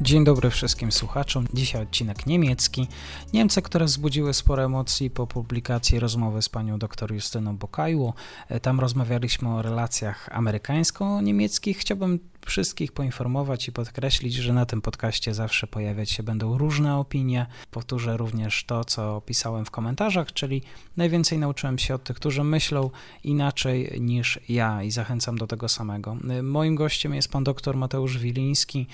Dzień dobry wszystkim słuchaczom. Dzisiaj odcinek niemiecki. Niemcy, które wzbudziły sporo emocji po publikacji rozmowy z panią dr Justyną Bokajło. Tam rozmawialiśmy o relacjach amerykańsko-niemieckich. Chciałbym wszystkich poinformować i podkreślić, że na tym podcaście zawsze pojawiać się będą różne opinie. Powtórzę również to, co pisałem w komentarzach, czyli najwięcej nauczyłem się od tych, którzy myślą inaczej niż ja i zachęcam do tego samego. Moim gościem jest pan dr Mateusz Wiliński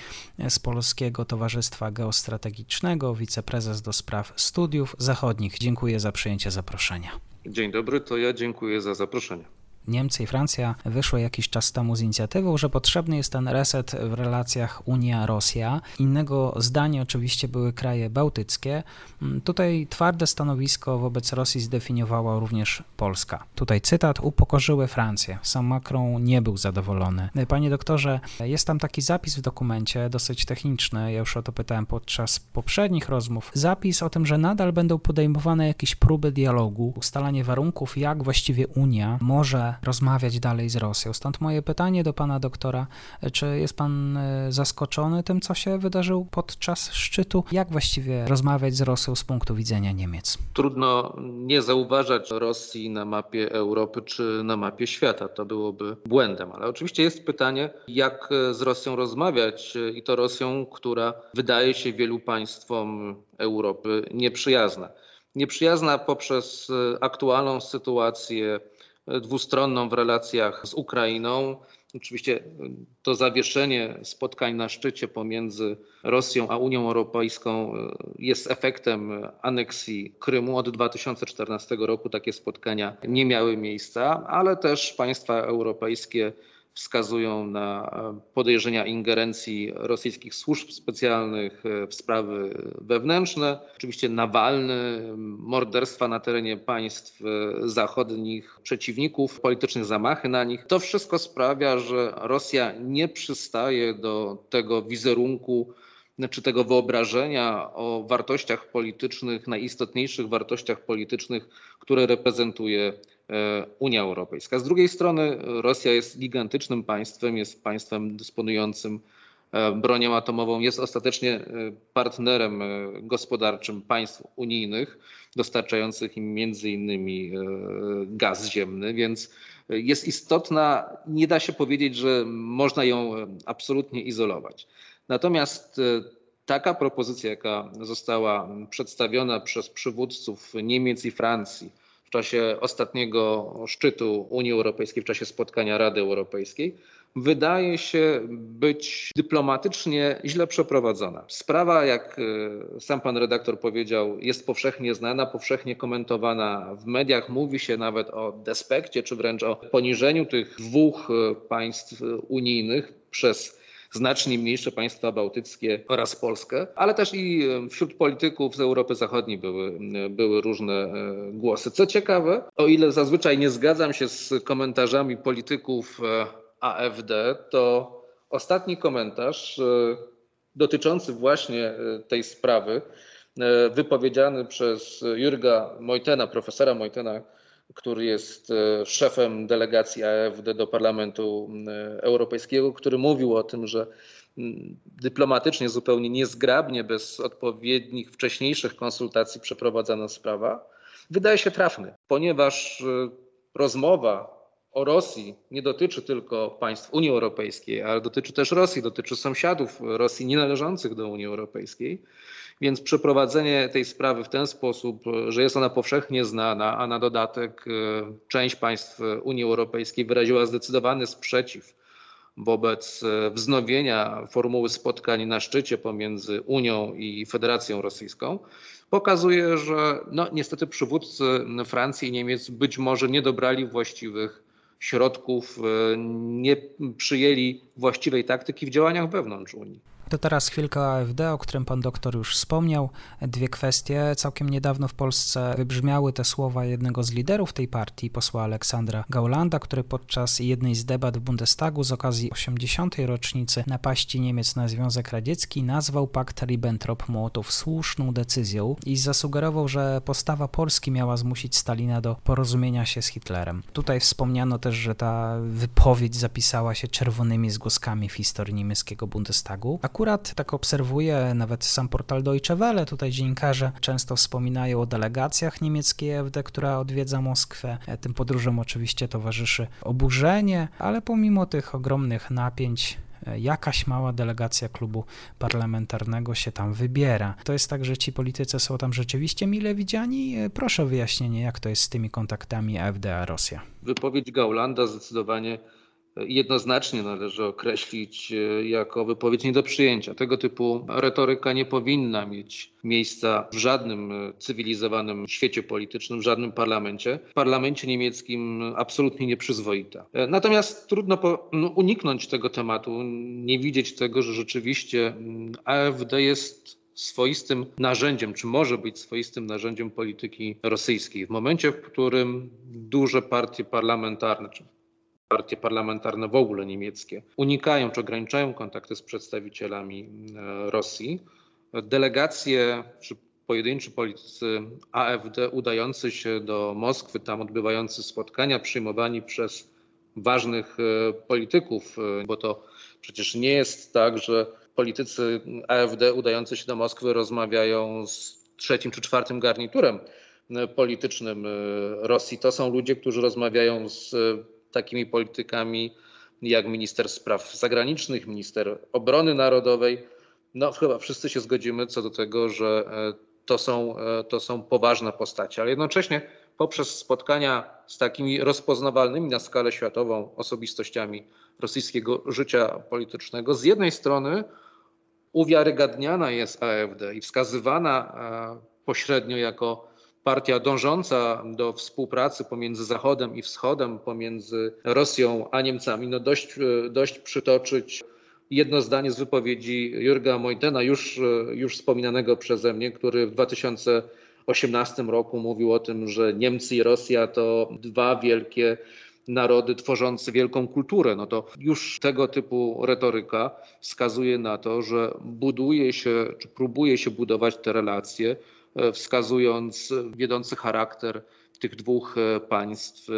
z Polskiego Towarzystwa Geostrategicznego, wiceprezes do spraw studiów zachodnich. Dziękuję za przyjęcie zaproszenia. Dzień dobry, to ja dziękuję za zaproszenie. Niemcy i Francja wyszły jakiś czas temu z inicjatywą, że potrzebny jest ten reset w relacjach Unia-Rosja. Innego zdania oczywiście były kraje bałtyckie. Mm, tutaj twarde stanowisko wobec Rosji zdefiniowała również Polska. Tutaj cytat: Upokorzyły Francję. Sam Macron nie był zadowolony. Panie doktorze, jest tam taki zapis w dokumencie, dosyć techniczny. Ja już o to pytałem podczas poprzednich rozmów. Zapis o tym, że nadal będą podejmowane jakieś próby dialogu, ustalanie warunków, jak właściwie Unia może rozmawiać dalej z Rosją. Stąd moje pytanie do pana doktora, czy jest pan e, zaskoczony tym, co się wydarzyło podczas szczytu? Jak właściwie rozmawiać z Rosją z punktu widzenia Niemiec? Trudno nie zauważać Rosji na mapie Europy czy na mapie świata. To byłoby błędem, ale oczywiście jest pytanie, jak z Rosją rozmawiać i to Rosją, która wydaje się wielu państwom Europy nieprzyjazna. Nieprzyjazna poprzez aktualną sytuację dwustronną w relacjach z Ukrainą. Oczywiście to zawieszenie spotkań na szczycie pomiędzy Rosją a Unią Europejską e, jest efektem aneksji Krymu. Od 2014 roku takie spotkania nie miały miejsca, ale też państwa europejskie wskazują na e, podejrzenia ingerencji rosyjskich służb specjalnych e, w sprawy wewnętrzne. Oczywiście Nawalny, morderstwa na terenie państw e, zachodnich, przeciwników politycznych, zamachy na nich. To wszystko sprawia, że Rosja nie przystaje do tego wizerunku czy tego wyobrażenia o wartościach politycznych, najistotniejszych wartościach politycznych, które reprezentuje Unia Europejska. Z drugiej strony Rosja jest gigantycznym państwem, jest państwem dysponującym e, bronią atomową, jest ostatecznie e, partnerem gospodarczym państw unijnych, dostarczających im między innymi gaz ziemny, więc jest istotna, nie da się powiedzieć, że można ją absolutnie izolować. Natomiast taka propozycja, jaka została przedstawiona przez przywódców Niemiec i Francji, czasie ostatniego szczytu Unii Europejskiej, w czasie spotkania Rady Europejskiej, wydaje się być dyplomatycznie źle przeprowadzona. Sprawa, jak e, sam pan redaktor powiedział, jest powszechnie znana, powszechnie komentowana w mediach. Mówi się nawet o despekcie, czy wręcz o poniżeniu tych dwóch e, państw unijnych przez znacznie mniejsze państwa bałtyckie oraz Polskę, ale też i wśród polityków z Europy Zachodniej były, były różne e, głosy. Co ciekawe, o ile zazwyczaj nie zgadzam się z komentarzami polityków e, AfD, to ostatni komentarz e, dotyczący właśnie tej sprawy, wypowiedziany przez Jurga Mojtena, profesora Mojtena, który jest e, szefem delegacji AfD do Parlamentu Europejskiego, który mówił o tym, że dyplomatycznie, zupełnie niezgrabnie, bez odpowiednich wcześniejszych konsultacji przeprowadzana sprawa, wydaje się trafny, ponieważ e, rozmowa o Rosji nie dotyczy tylko państw Unii Europejskiej, ale dotyczy też Rosji, dotyczy sąsiadów Rosji nienależących do Unii Europejskiej. Więc przeprowadzenie tej sprawy w ten sposób, że jest ona powszechnie znana, a na dodatek e, część państw Unii Europejskiej wyraziła zdecydowany sprzeciw wobec e, wznowienia formuły spotkań na szczycie pomiędzy Unią i Federacją Rosyjską, pokazuje, że no, niestety przywódcy Francji i Niemiec być może nie dobrali właściwych środków, e, nie przyjęli właściwej taktyki w działaniach wewnątrz Unii. To teraz chwilkę o AfD, o którym pan doktor już wspomniał. Dwie kwestie. Całkiem niedawno w Polsce wybrzmiały te słowa jednego z liderów tej partii, posła Aleksandra Gaulanda, który podczas jednej z debat w Bundestagu z okazji 80. rocznicy napaści Niemiec na Związek Radziecki nazwał pakt Ribbentrop-Mołotow słuszną decyzją i zasugerował, że postawa Polski miała zmusić Stalina do porozumienia się z Hitlerem. Tutaj wspomniano też, że ta wypowiedź zapisała się czerwonymi zgłoskami w historii niemieckiego Bundestagu. Akurat tak obserwuję, nawet sam portal Deutsche Welle, tutaj dziennikarze często wspominają o delegacjach niemieckiej AfD, która odwiedza Moskwę. Tym podróżom oczywiście towarzyszy oburzenie, ale pomimo tych ogromnych napięć jakaś mała delegacja klubu parlamentarnego się tam wybiera. To jest tak, że ci politycy są tam rzeczywiście mile widziani? Proszę o wyjaśnienie, jak to jest z tymi kontaktami AfD a Rosja. Wypowiedź Gaulanda zdecydowanie jednoznacznie należy określić e, jako wypowiedź nie do przyjęcia. Tego typu retoryka nie powinna mieć miejsca w żadnym e, cywilizowanym świecie politycznym, w żadnym parlamencie. W parlamencie niemieckim absolutnie nieprzyzwoita. E, natomiast trudno po, no, uniknąć tego tematu, nie widzieć tego, że rzeczywiście mm, AfD jest swoistym narzędziem, czy może być swoistym narzędziem polityki rosyjskiej. W momencie, w którym duże partie parlamentarne, czy partie parlamentarne w ogóle niemieckie unikają czy ograniczają kontakty z przedstawicielami e, Rosji. Delegacje czy pojedynczy politycy AfD udający się do Moskwy, tam odbywający spotkania, przyjmowani przez ważnych e, polityków, e, bo to przecież nie jest tak, że politycy AfD udający się do Moskwy rozmawiają z trzecim czy czwartym garniturem politycznym Rosji. To są ludzie, którzy rozmawiają z takimi politykami jak minister spraw zagranicznych, minister obrony narodowej. No chyba wszyscy się zgodzimy co do tego, że e, to są, e, to są poważne postacie, ale jednocześnie poprzez spotkania z takimi rozpoznawalnymi na skalę światową osobistościami rosyjskiego życia politycznego, z jednej strony uwiarygadniana jest AfD i wskazywana e, pośrednio jako partia dążąca do współpracy pomiędzy Zachodem i Wschodem, pomiędzy Rosją a Niemcami, no dość, dość przytoczyć jedno zdanie z wypowiedzi Jurga Mojtena, już, już wspominanego przeze mnie, który w 2018 roku mówił o tym, że Niemcy i Rosja to dwa wielkie narody tworzące wielką kulturę. No to już tego typu retoryka wskazuje na to, że buduje się, czy próbuje się budować te relacje E, wskazując wiodący charakter tych dwóch e, państw, e,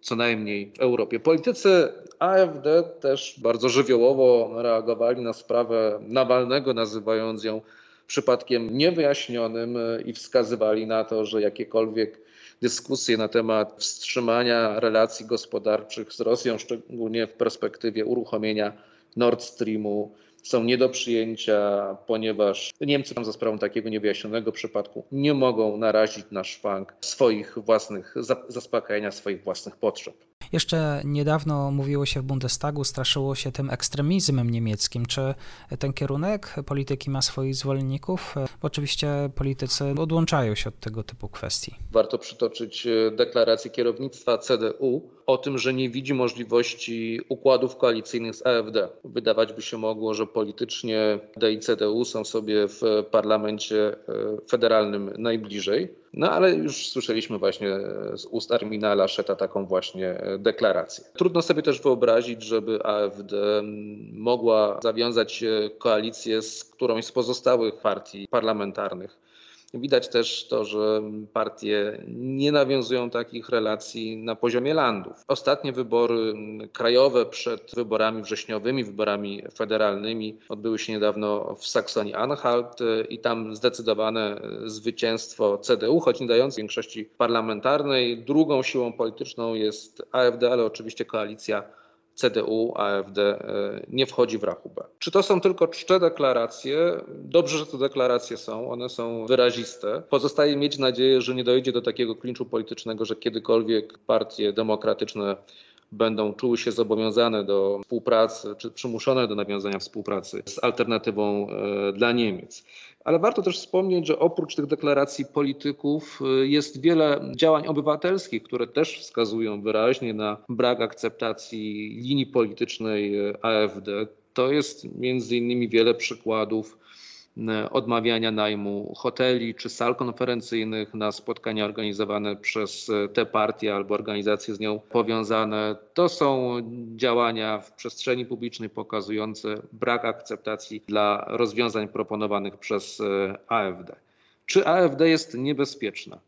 co najmniej w Europie. Politycy AfD też bardzo żywiołowo reagowali na sprawę Nawalnego, nazywając ją przypadkiem niewyjaśnionym i wskazywali na to, że jakiekolwiek dyskusje na temat wstrzymania relacji gospodarczych z Rosją, szczególnie w perspektywie uruchomienia Nord Streamu, są nie do przyjęcia, ponieważ Niemcy za sprawą takiego niewyjaśnionego przypadku nie mogą narazić na szwank swoich własnych, zaspokajania swoich własnych potrzeb. Jeszcze niedawno mówiło się w Bundestagu, straszyło się tym ekstremizmem niemieckim. Czy ten kierunek polityki ma swoich zwolenników? Bo oczywiście politycy odłączają się od tego typu kwestii. Warto przytoczyć e, deklarację kierownictwa CDU o tym, że nie widzi możliwości układów koalicyjnych z AfD. Wydawać by się mogło, że politycznie D i CDU są sobie w parlamencie e, federalnym najbliżej. No ale już słyszeliśmy właśnie z ust Armina Laszeta taką właśnie deklarację. Trudno sobie też wyobrazić, żeby AfD mogła zawiązać koalicję z którąś z pozostałych partii parlamentarnych. Widać też to, że partie nie nawiązują takich relacji na poziomie landów. Ostatnie wybory krajowe przed wyborami wrześniowymi, wyborami federalnymi odbyły się niedawno w Saksonii-Anhalt i tam zdecydowane zwycięstwo CDU, choć nie dając większości parlamentarnej. Drugą siłą polityczną jest AfD, ale oczywiście koalicja CDU, AfD e, nie wchodzi w rachubę. Czy to są tylko czcze deklaracje? Dobrze, że te deklaracje są, one są wyraziste. Pozostaje mieć nadzieję, że nie dojdzie do takiego klinczu politycznego, że kiedykolwiek partie demokratyczne będą czuły się zobowiązane do współpracy, czy przymuszone do nawiązania współpracy z alternatywą e, dla Niemiec. Ale warto też wspomnieć, że oprócz tych deklaracji polityków y, jest wiele działań obywatelskich, które też wskazują wyraźnie na brak akceptacji linii politycznej y, AfD. To jest między innymi wiele przykładów odmawiania najmu hoteli czy sal konferencyjnych na spotkania organizowane przez te partie albo organizacje z nią powiązane. To są działania w przestrzeni publicznej pokazujące brak akceptacji dla rozwiązań proponowanych przez AfD. Czy AfD jest niebezpieczna?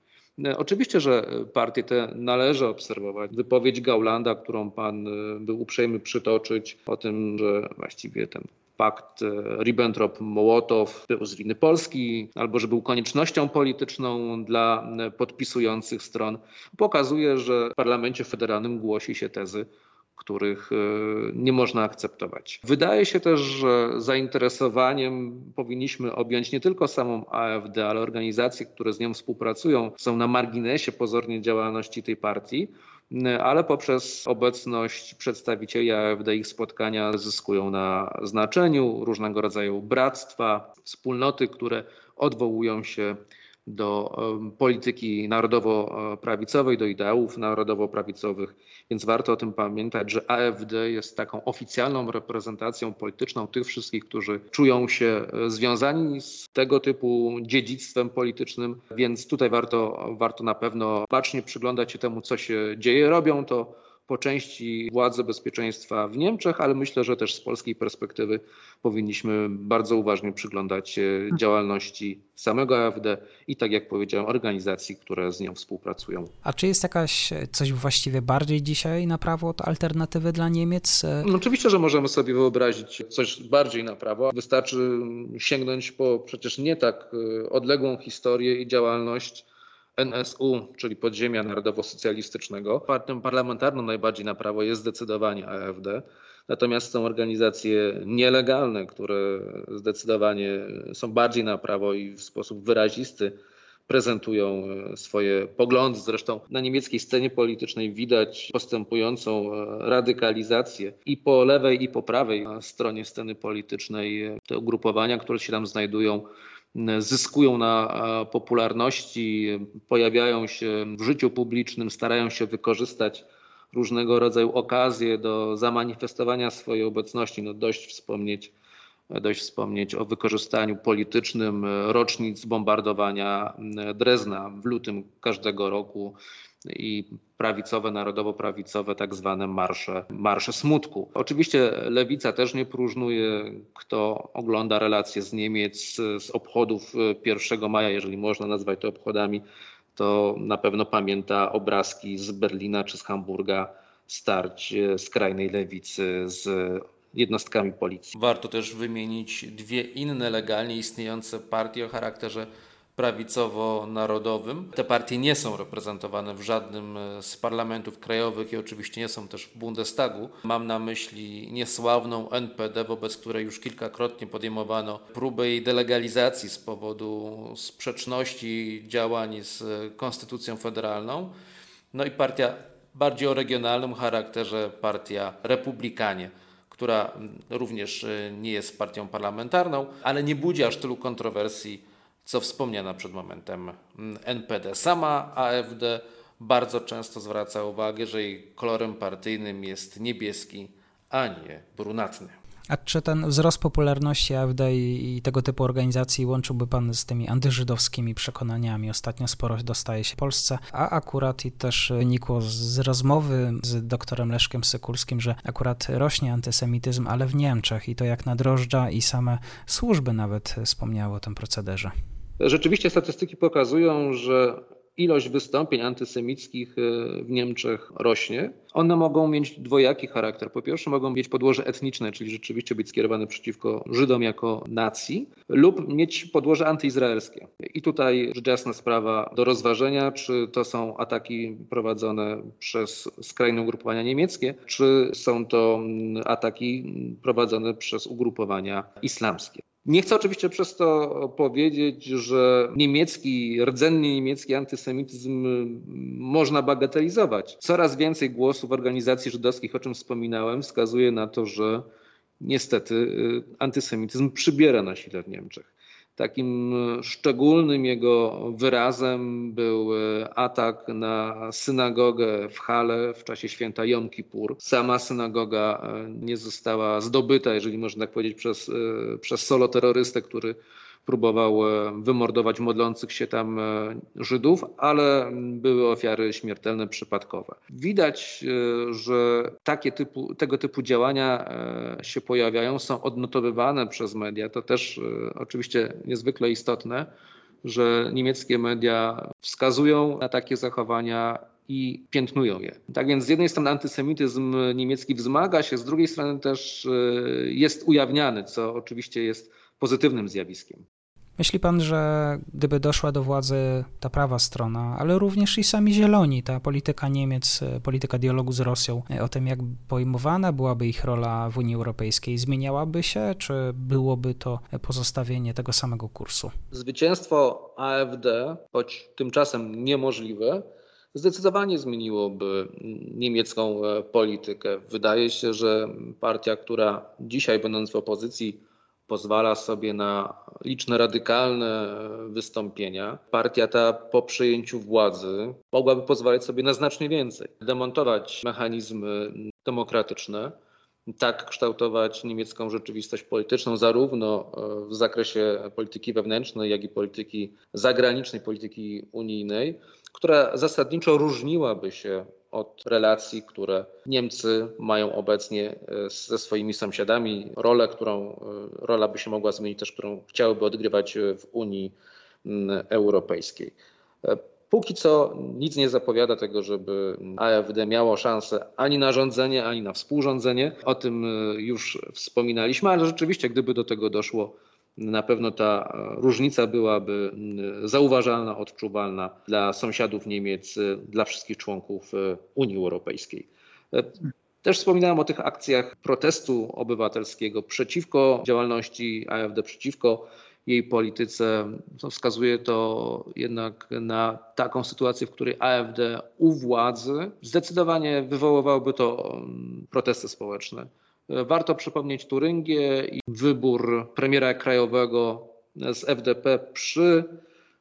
Oczywiście, że partie te należy obserwować. Wypowiedź Gaulanda, którą pan był uprzejmy przytoczyć, o tym, że właściwie ten pakt e, Ribbentrop-Mołotow był z winy Polski, albo że był koniecznością polityczną dla e, podpisujących stron, pokazuje, że w parlamencie federalnym głosi się tezy, których e, nie można akceptować. Wydaje się też, że zainteresowaniem powinniśmy objąć nie tylko samą AfD, ale organizacje, które z nią współpracują, są na marginesie pozornie działalności tej partii ale poprzez obecność przedstawicieli AfD ich spotkania zyskują na znaczeniu różnego rodzaju bractwa, wspólnoty, które odwołują się do polityki narodowo-prawicowej, do ideałów narodowo-prawicowych, więc warto o tym pamiętać, że AfD jest taką oficjalną reprezentacją polityczną tych wszystkich, którzy czują się e, związani z tego typu dziedzictwem politycznym, więc tutaj warto, warto na pewno bacznie przyglądać się temu, co się dzieje. Robią to po części władze bezpieczeństwa w Niemczech, ale myślę, że też z polskiej perspektywy powinniśmy bardzo uważnie przyglądać się działalności samego AfD i tak jak powiedziałem, organizacji, które z nią współpracują. A czy jest jakaś coś właściwie bardziej dzisiaj na prawo od alternatywy dla Niemiec? No oczywiście, że możemy sobie wyobrazić coś bardziej na prawo. Wystarczy sięgnąć po przecież nie tak y, odległą historię i działalność NSU, czyli podziemia narodowo-socjalistycznego. Partią parlamentarną najbardziej na prawo jest zdecydowanie AfD. Natomiast są organizacje nielegalne, które zdecydowanie są bardziej na prawo i w sposób wyrazisty prezentują swoje poglądy. Zresztą na niemieckiej scenie politycznej widać postępującą radykalizację i po lewej, i po prawej stronie sceny politycznej. Te ugrupowania, które się tam znajdują, zyskują na popularności, pojawiają się w życiu publicznym, starają się wykorzystać różnego rodzaju okazje do zamanifestowania swojej obecności. No dość wspomnieć, dość wspomnieć o wykorzystaniu politycznym rocznic bombardowania Drezna w lutym każdego roku i prawicowe, narodowo-prawicowe, tak zwane marsze, marsze smutku. Oczywiście lewica też nie próżnuje. Kto ogląda relacje z Niemiec, z obchodów 1 maja, jeżeli można nazwać to obchodami, to na pewno pamięta obrazki z Berlina czy z Hamburga starć skrajnej lewicy z jednostkami policji. Warto też wymienić dwie inne legalnie istniejące partie o charakterze prawicowo-narodowym. Te partie nie są reprezentowane w żadnym e, z parlamentów krajowych i oczywiście nie są też w Bundestagu. Mam na myśli niesławną NPD, wobec której już kilkakrotnie podejmowano próbę jej delegalizacji z powodu sprzeczności działań z Konstytucją Federalną. No i partia bardziej o regionalnym charakterze, partia Republikanie która również e, nie jest partią parlamentarną, ale nie budzi aż tylu kontrowersji co wspomniana przed momentem mm, NPD. Sama AfD bardzo często zwraca uwagę, że jej kolorem partyjnym jest niebieski, a nie brunatny. A czy ten wzrost popularności AfD i, i, tego typu organizacji łączyłby pan z tymi antyżydowskimi przekonaniami? Ostatnio sporo dostaje się w Polsce, a akurat i też wynikło z rozmowy z doktorem Leszkiem Sykulskim, że akurat rośnie antysemityzm, ale w Niemczech i to jak na drożdża i same służby nawet wspomniały o tym procederze. Rzeczywiście statystyki pokazują, że ilość wystąpień antysemickich e, w Niemczech rośnie. One mogą mieć dwojaki charakter. Po pierwsze, mogą mieć podłoże etniczne, czyli rzeczywiście być skierowane przeciwko Żydom jako nacji, lub mieć podłoże antyizraelskie. I tutaj rzecz jasna sprawa do rozważenia, czy to są ataki prowadzone przez skrajne ugrupowania niemieckie, czy są to mm, ataki prowadzone przez ugrupowania islamskie. Nie chcę oczywiście przez to powiedzieć, że niemiecki, rdzennie niemiecki antysemityzm można bagatelizować. Coraz więcej głosów organizacji żydowskich, o czym wspominałem, wskazuje na to, że niestety y, antysemityzm przybiera na sile w Niemczech. Takim szczególnym jego wyrazem był atak na synagogę w Hale w czasie święta Jom Kippur. Sama synagoga nie została zdobyta, jeżeli można tak powiedzieć, przez, przez solo terrorystę, który próbował e, wymordować modlących się tam e, Żydów, ale były ofiary śmiertelne przypadkowe. Widać, e, że takie typu, tego typu działania się pojawiają, są odnotowywane przez media. To też oczywiście niezwykle istotne, że niemieckie media wskazują na takie zachowania i piętnują je. Tak więc z jednej strony antysemityzm niemiecki wzmaga się, z drugiej strony też jest ujawniany, co oczywiście jest pozytywnym zjawiskiem. Myśli pan, że gdyby doszła do władzy ta prawa strona, ale również i sami zieloni, ta polityka Niemiec, polityka dialogu z Rosją, o tym jak pojmowana byłaby ich rola w Unii Europejskiej, zmieniałaby się, czy byłoby to pozostawienie tego samego kursu? Zwycięstwo AfD, choć tymczasem niemożliwe, zdecydowanie zmieniłoby niemiecką politykę. Wydaje się, że partia, która dzisiaj będąc w opozycji, pozwala sobie na liczne radykalne wystąpienia. Partia ta po przejęciu władzy mogłaby pozwalać sobie na znacznie więcej. Demontować mechanizmy demokratyczne, tak kształtować niemiecką rzeczywistość polityczną, zarówno w zakresie polityki wewnętrznej, jak i polityki zagranicznej, polityki unijnej, która zasadniczo różniłaby się od relacji, które Niemcy mają obecnie e, ze swoimi sąsiadami. Rolę, którą, e, rola by się mogła zmienić też, którą chciałyby odgrywać w Unii Europejskiej. E, póki co nic nie zapowiada tego, żeby AfD miało szansę ani na rządzenie, ani na współrządzenie. O tym już wspominaliśmy, ale rzeczywiście, gdyby do tego doszło, na pewno ta różnica byłaby mm, zauważalna, odczuwalna dla sąsiadów Niemiec, dla wszystkich członków e, Unii Europejskiej. E, też wspominałem o tych akcjach protestu obywatelskiego przeciwko działalności AfD, przeciwko jej polityce. Wskazuje to jednak na taką sytuację, w której AfD u władzy zdecydowanie wywoływałoby to mm, protesty społeczne. Warto przypomnieć Turyngię i wybór premiera krajowego z FDP przy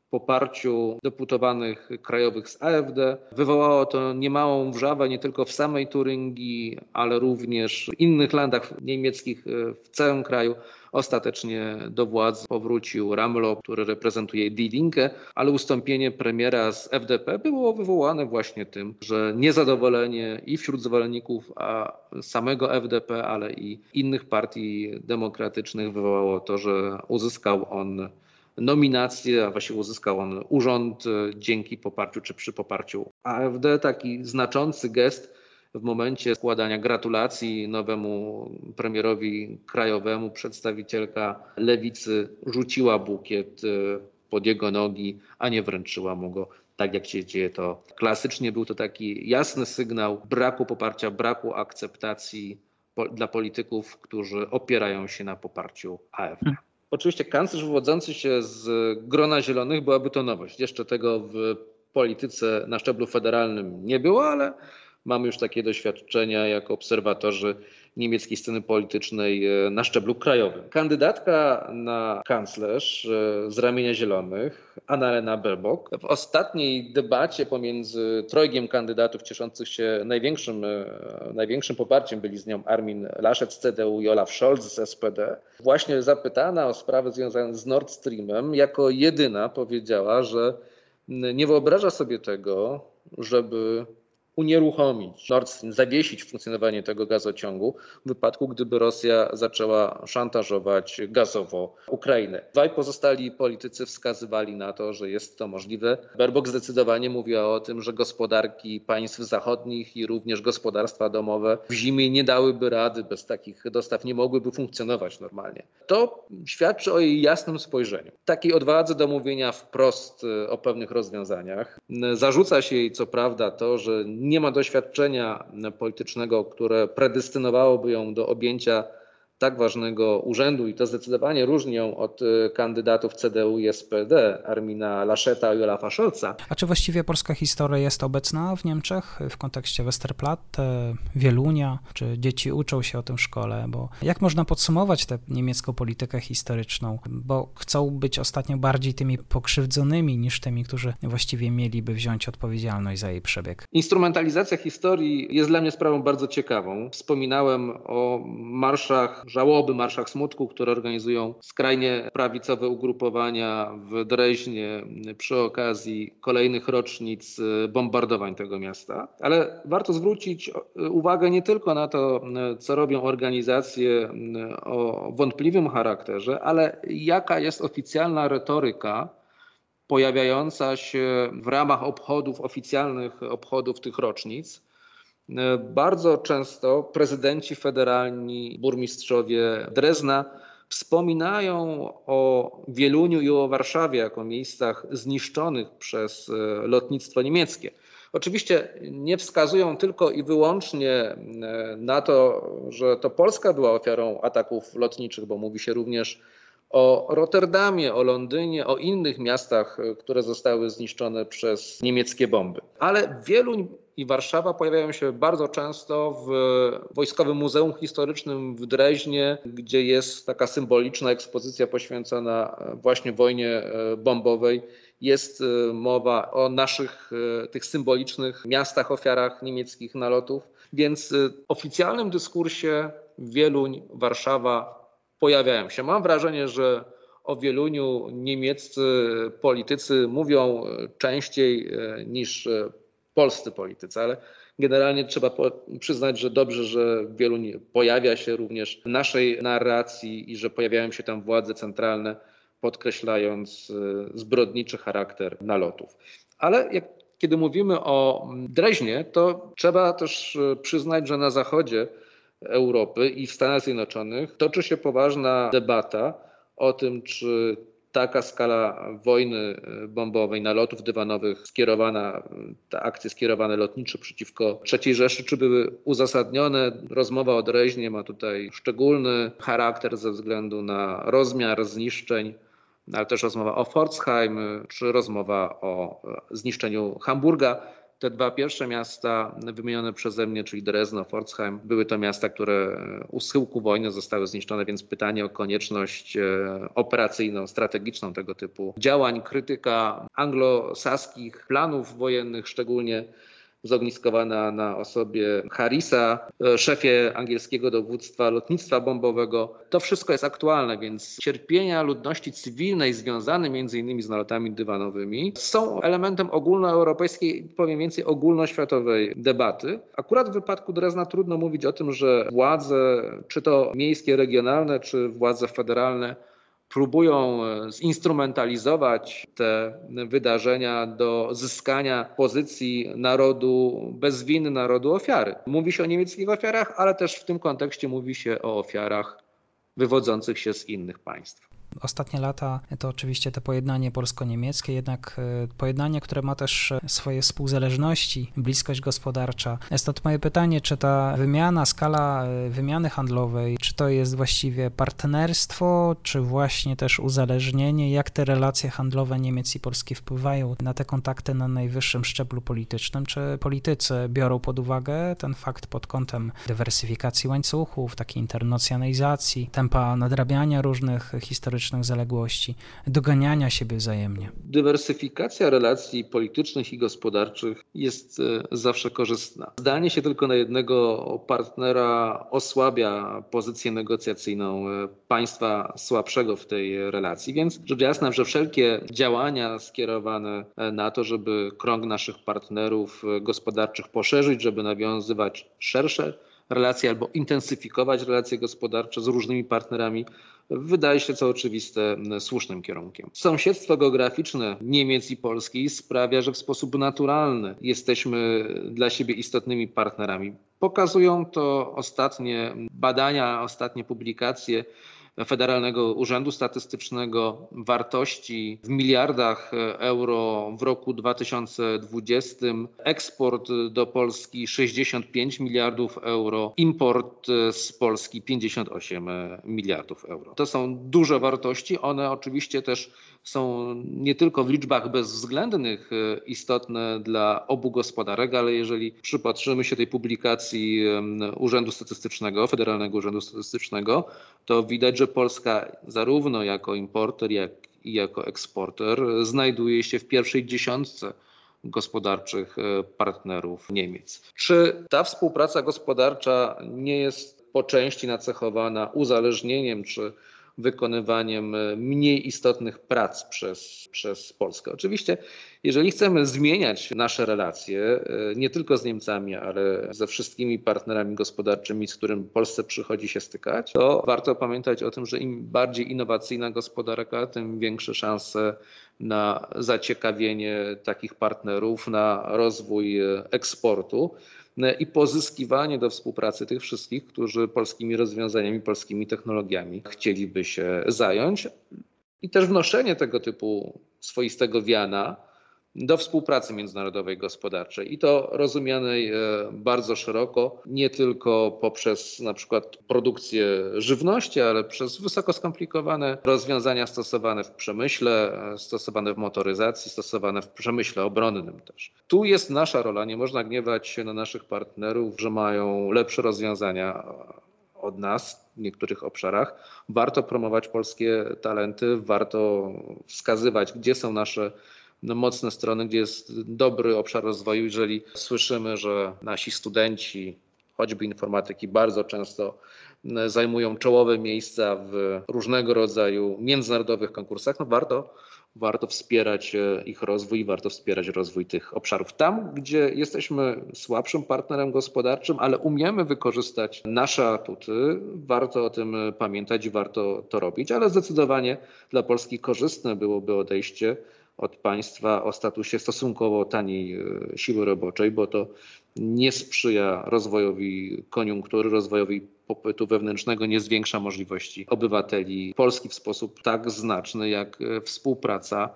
poparciu deputowanych krajowych z AfD. Wywołało to niemałą wrzawę nie tylko w samej Turyngii, ale również w innych landach niemieckich w całym kraju. Ostatecznie do władzy powrócił Ramlo, który reprezentuje Die Linke, ale ustąpienie premiera z FDP było wywołane właśnie tym, że niezadowolenie i wśród zwolenników a samego FDP, ale i innych partii demokratycznych wywołało to, że uzyskał on nominację, a właściwie uzyskał on urząd dzięki poparciu czy przy poparciu AfD. Taki znaczący gest w momencie składania gratulacji nowemu premierowi krajowemu przedstawicielka lewicy rzuciła bukiet e, pod jego nogi, a nie wręczyła mu go tak jak się dzieje to klasycznie. Był to taki jasny sygnał braku poparcia, braku akceptacji po, dla polityków, którzy opierają się na poparciu AfD. Oczywiście kanclerz wywodzący się z grona zielonych byłaby to nowość. Jeszcze tego w polityce na szczeblu federalnym nie było, ale Mamy już takie doświadczenia jako obserwatorzy niemieckiej sceny politycznej e, na szczeblu krajowym. Kandydatka na kanclerz e, z ramienia Zielonych, Annalena Baerbock, w ostatniej debacie pomiędzy trojgiem kandydatów cieszących się największym, e, największym poparciem byli z nią Armin Laschet z CDU i Olaf Scholz z SPD, właśnie zapytana o sprawy związane z Nord Streamem, jako jedyna powiedziała, że nie wyobraża sobie tego, żeby unieruchomić Nord Stream, zawiesić funkcjonowanie tego gazociągu w wypadku, gdyby Rosja zaczęła szantażować gazowo Ukrainę. Dwaj pozostali politycy wskazywali na to, że jest to możliwe. Baerbock zdecydowanie mówiła o tym, że gospodarki państw zachodnich i również gospodarstwa domowe w zimie nie dałyby rady bez takich dostaw, nie mogłyby funkcjonować normalnie. To świadczy o jej jasnym spojrzeniu. Takiej odwadze do mówienia wprost e, o pewnych rozwiązaniach. Zarzuca się jej co prawda to, że nie ma doświadczenia politycznego, które predestynowałoby ją do objęcia tak ważnego urzędu i to zdecydowanie różni ją od y, kandydatów CDU i SPD, Armina Laszeta i Olafa Scholza. A czy właściwie polska historia jest obecna w Niemczech w kontekście Westerplatte, Wielunia? Czy dzieci uczą się o tym w szkole? Bo jak można podsumować tę niemiecką politykę historyczną? Bo chcą być ostatnio bardziej tymi pokrzywdzonymi niż tymi, którzy właściwie mieliby wziąć odpowiedzialność za jej przebieg. Instrumentalizacja historii jest dla mnie sprawą bardzo ciekawą. Wspominałem o marszach żałoby, marszach smutku, które organizują skrajnie prawicowe ugrupowania w Dreźnie przy okazji kolejnych rocznic bombardowań tego miasta. Ale warto zwrócić uwagę nie tylko na to, co robią organizacje o wątpliwym charakterze, ale jaka jest oficjalna retoryka pojawiająca się w ramach obchodów, oficjalnych obchodów tych rocznic E, bardzo często prezydenci federalni, burmistrzowie Drezna wspominają o Wieluniu i o Warszawie jako miejscach zniszczonych przez e, lotnictwo niemieckie. Oczywiście nie wskazują tylko i wyłącznie e, na to, że to Polska była ofiarą ataków lotniczych, bo mówi się również o Rotterdamie, o Londynie, o innych miastach, które zostały zniszczone przez niemieckie bomby. Ale Wieluń i Warszawa pojawiają się bardzo często w Wojskowym Muzeum Historycznym w Dreźnie, gdzie jest taka symboliczna ekspozycja poświęcona właśnie wojnie e, bombowej. Jest e, mowa o naszych e, tych symbolicznych miastach, ofiarach niemieckich nalotów. Więc w oficjalnym dyskursie Wieluń, Warszawa pojawiają się. Mam wrażenie, że o Wieluniu niemieccy politycy mówią częściej niż polscy politycy, ale generalnie trzeba przyznać, że dobrze, że wielu pojawia się również w naszej narracji i że pojawiają się tam władze centralne, podkreślając e, zbrodniczy charakter nalotów. Ale jak, kiedy mówimy o Dreźnie, to trzeba też e, przyznać, że na zachodzie Europy i w Stanach Zjednoczonych toczy się poważna debata o tym, czy taka skala wojny e, bombowej, nalotów dywanowych skierowana, te akcje skierowane lotnicze przeciwko III Rzeszy, czy były uzasadnione? Rozmowa o Dreźnie ma tutaj szczególny charakter ze względu na rozmiar zniszczeń, ale też rozmowa o Pforzheim, czy rozmowa o e, zniszczeniu Hamburga. Te dwa pierwsze miasta wymienione przeze mnie, czyli Drezno, Pforzheim, były to miasta, które u schyłku wojny zostały zniszczone, więc pytanie o konieczność e, operacyjną, strategiczną tego typu działań, krytyka anglosaskich planów wojennych, szczególnie zogniskowana na osobie Harrisa, e, szefie angielskiego dowództwa lotnictwa bombowego. To wszystko jest aktualne, więc cierpienia ludności cywilnej związane innymi z nalotami dywanowymi są elementem ogólnoeuropejskiej, powiem więcej, ogólnoświatowej debaty. Akurat w wypadku Drezna trudno mówić o tym, że władze, czy to miejskie, regionalne, czy władze federalne, próbują e, zinstrumentalizować te wydarzenia do zyskania pozycji narodu bez winy, narodu ofiary. Mówi się o niemieckich ofiarach, ale też w tym kontekście mówi się o ofiarach wywodzących się z innych państw. Ostatnie lata to oczywiście to pojednanie polsko-niemieckie, jednak e, pojednanie, które ma też e, swoje współzależności, bliskość gospodarcza. Stąd moje pytanie, czy ta wymiana, skala e, wymiany handlowej, czy to jest właściwie partnerstwo, czy właśnie też uzależnienie, jak te relacje handlowe Niemiec i Polski wpływają na te kontakty na najwyższym szczeblu politycznym, czy politycy biorą pod uwagę ten fakt pod kątem dywersyfikacji łańcuchów, takiej internacjonalizacji, tempa nadrabiania różnych historycznych zaległości, doganiania siebie wzajemnie. Dywersyfikacja relacji politycznych i gospodarczych jest e, zawsze korzystna. Zdanie się tylko na jednego partnera osłabia pozycję negocjacyjną e, państwa słabszego w tej relacji, więc rzecz jasna, że wszelkie działania skierowane e, na to, żeby krąg naszych partnerów gospodarczych poszerzyć, żeby nawiązywać szersze relacje albo intensyfikować relacje gospodarcze z różnymi partnerami wydaje się co oczywiste słusznym kierunkiem. Sąsiedztwo geograficzne Niemiec i Polski sprawia, że w sposób naturalny jesteśmy dla siebie istotnymi partnerami. Pokazują to ostatnie badania, ostatnie publikacje Federalnego Urzędu Statystycznego wartości w miliardach euro w roku 2020, eksport do Polski 65 miliardów euro, import z Polski 58 miliardów euro. To są duże wartości, one oczywiście też są nie tylko w liczbach bezwzględnych e, istotne dla obu gospodarek, ale jeżeli przypatrzymy się tej publikacji Urzędu Statystycznego, Federalnego Urzędu Statystycznego, to widać, że Polska zarówno jako importer, jak i jako eksporter znajduje się w pierwszej dziesiątce gospodarczych e, partnerów Niemiec. Czy ta współpraca gospodarcza nie jest po części nacechowana uzależnieniem czy wykonywaniem e, mniej istotnych prac przez, przez Polskę. Oczywiście, jeżeli chcemy zmieniać nasze relacje, e, nie tylko z Niemcami, ale ze wszystkimi partnerami gospodarczymi, z którym Polsce przychodzi się stykać, to warto pamiętać o tym, że im bardziej innowacyjna gospodarka, tym większe szanse na zaciekawienie takich partnerów, na rozwój e, eksportu. E, i pozyskiwanie do współpracy tych wszystkich, którzy polskimi rozwiązaniami, polskimi technologiami chcieliby się zająć. I też wnoszenie tego typu swoistego wiana do współpracy międzynarodowej gospodarczej i to rozumianej e, bardzo szeroko, nie tylko poprzez na przykład produkcję żywności, ale przez wysoko skomplikowane rozwiązania stosowane w przemyśle, e, stosowane w motoryzacji, stosowane w przemyśle obronnym też. Tu jest nasza rola, nie można gniewać się na naszych partnerów, że mają lepsze rozwiązania od nas w niektórych obszarach. Warto promować polskie talenty, warto wskazywać, gdzie są nasze mocne strony, gdzie jest dobry obszar rozwoju. Jeżeli słyszymy, że nasi studenci, choćby informatyki, bardzo często zajmują czołowe miejsca w różnego rodzaju międzynarodowych konkursach, no warto warto wspierać e, ich rozwój, warto wspierać rozwój tych obszarów. Tam, gdzie jesteśmy słabszym partnerem gospodarczym, ale umiemy wykorzystać nasze atuty, warto o tym pamiętać i warto to robić, ale zdecydowanie dla Polski korzystne byłoby odejście od państwa o statusie stosunkowo taniej e, siły roboczej, bo to nie sprzyja rozwojowi koniunktury, rozwojowi popytu wewnętrznego, nie zwiększa możliwości obywateli Polski w sposób tak znaczny jak e, współpraca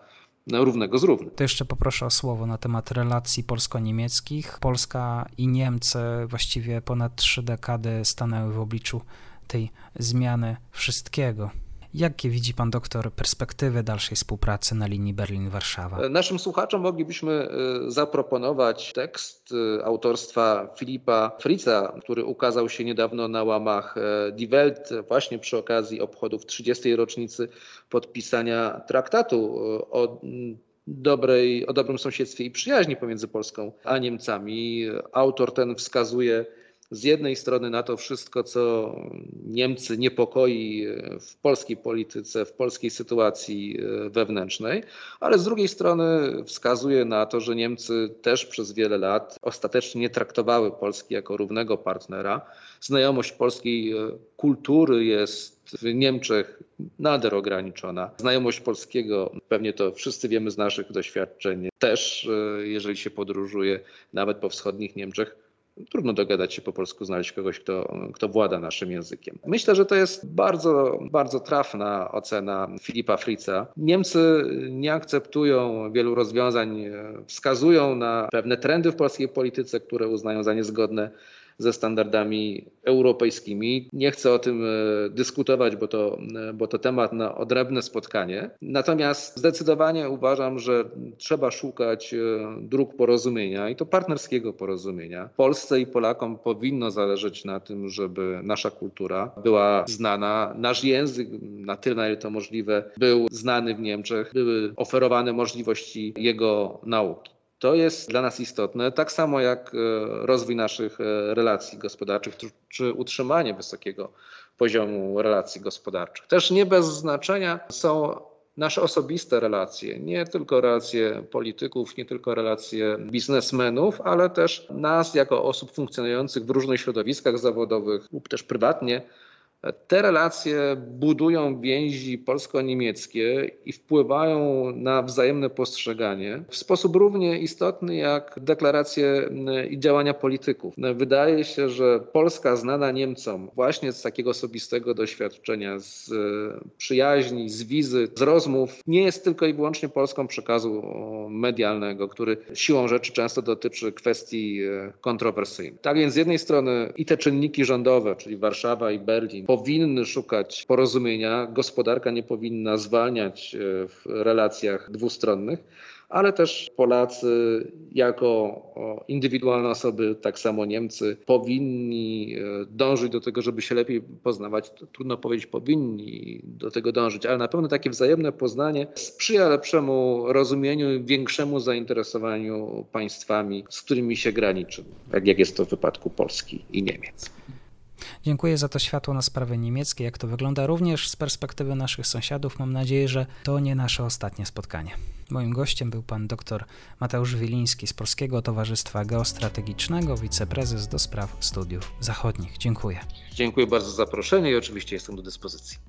równego z równym. To jeszcze poproszę o słowo na temat relacji polsko-niemieckich. Polska i Niemcy właściwie ponad trzy dekady stanęły w obliczu tej zmiany wszystkiego. Jakie widzi pan doktor perspektywy dalszej współpracy na linii Berlin-Warszawa? Naszym słuchaczom moglibyśmy e, zaproponować tekst e, autorstwa Filipa Fritza, który ukazał się niedawno na łamach e, Die Welt, właśnie przy okazji obchodów 30. rocznicy podpisania traktatu o dobrej, o dobrym sąsiedztwie i przyjaźni pomiędzy Polską a Niemcami. Autor ten wskazuje z jednej strony na to wszystko, co Niemcy niepokoi w polskiej polityce, w polskiej sytuacji e, wewnętrznej, ale z drugiej strony wskazuje na to, że Niemcy też przez wiele lat ostatecznie nie traktowały Polski jako równego partnera. Znajomość polskiej e, kultury jest w Niemczech nader ograniczona. Znajomość polskiego, pewnie to wszyscy wiemy z naszych doświadczeń, też e, jeżeli się podróżuje nawet po wschodnich Niemczech, trudno dogadać się po polsku, znaleźć kogoś, kto, kto włada naszym językiem. Myślę, że to jest bardzo, bardzo trafna ocena Filipa Fritza. Niemcy nie akceptują wielu rozwiązań, wskazują na pewne trendy w polskiej polityce, które uznają za niezgodne ze standardami europejskimi. Nie chcę o tym e, dyskutować, bo to, e, bo to temat na odrębne spotkanie. Natomiast zdecydowanie uważam, że trzeba szukać e, dróg porozumienia i to partnerskiego porozumienia. Polsce i Polakom powinno zależeć na tym, żeby nasza kultura była znana, nasz język na tyle, na ile to możliwe, był znany w Niemczech, były oferowane możliwości jego nauki. To jest dla nas istotne, tak samo jak e, rozwój naszych e, relacji gospodarczych czy utrzymanie wysokiego poziomu relacji gospodarczych. Też nie bez znaczenia są nasze osobiste relacje, nie tylko relacje polityków, nie tylko relacje biznesmenów, ale też nas jako osób funkcjonujących w różnych środowiskach zawodowych lub też prywatnie Te relacje budują więzi polsko-niemieckie i wpływają na wzajemne postrzeganie w sposób równie istotny jak deklaracje i działania polityków. Wydaje się, że Polska znana Niemcom właśnie z takiego osobistego doświadczenia, z przyjaźni, z wizyt, z rozmów, nie jest tylko i wyłącznie Polską przekazu medialnego, który siłą rzeczy często dotyczy kwestii e, kontrowersyjnych. Tak więc z jednej strony i te czynniki rządowe, czyli Warszawa i Berlin, powinny szukać porozumienia, gospodarka nie powinna zwalniać e, w relacjach dwustronnych, ale też Polacy jako indywidualne osoby, tak samo Niemcy, powinni e, dążyć do tego, żeby się lepiej poznawać. Trudno powiedzieć powinni do tego dążyć, ale na pewno takie wzajemne poznanie sprzyja lepszemu rozumieniu, większemu zainteresowaniu państwami, z którymi się graniczy, tak jak jest to w wypadku Polski i Niemiec. Dziękuję za to światło na sprawy niemieckie, jak to wygląda również z perspektywy naszych sąsiadów. Mam nadzieję, że to nie nasze ostatnie spotkanie. Moim gościem był pan dr Mateusz Wiliński z Polskiego Towarzystwa Geostrategicznego, wiceprezes do spraw studiów zachodnich. Dziękuję. Dziękuję bardzo za zaproszenie i oczywiście jestem do dyspozycji.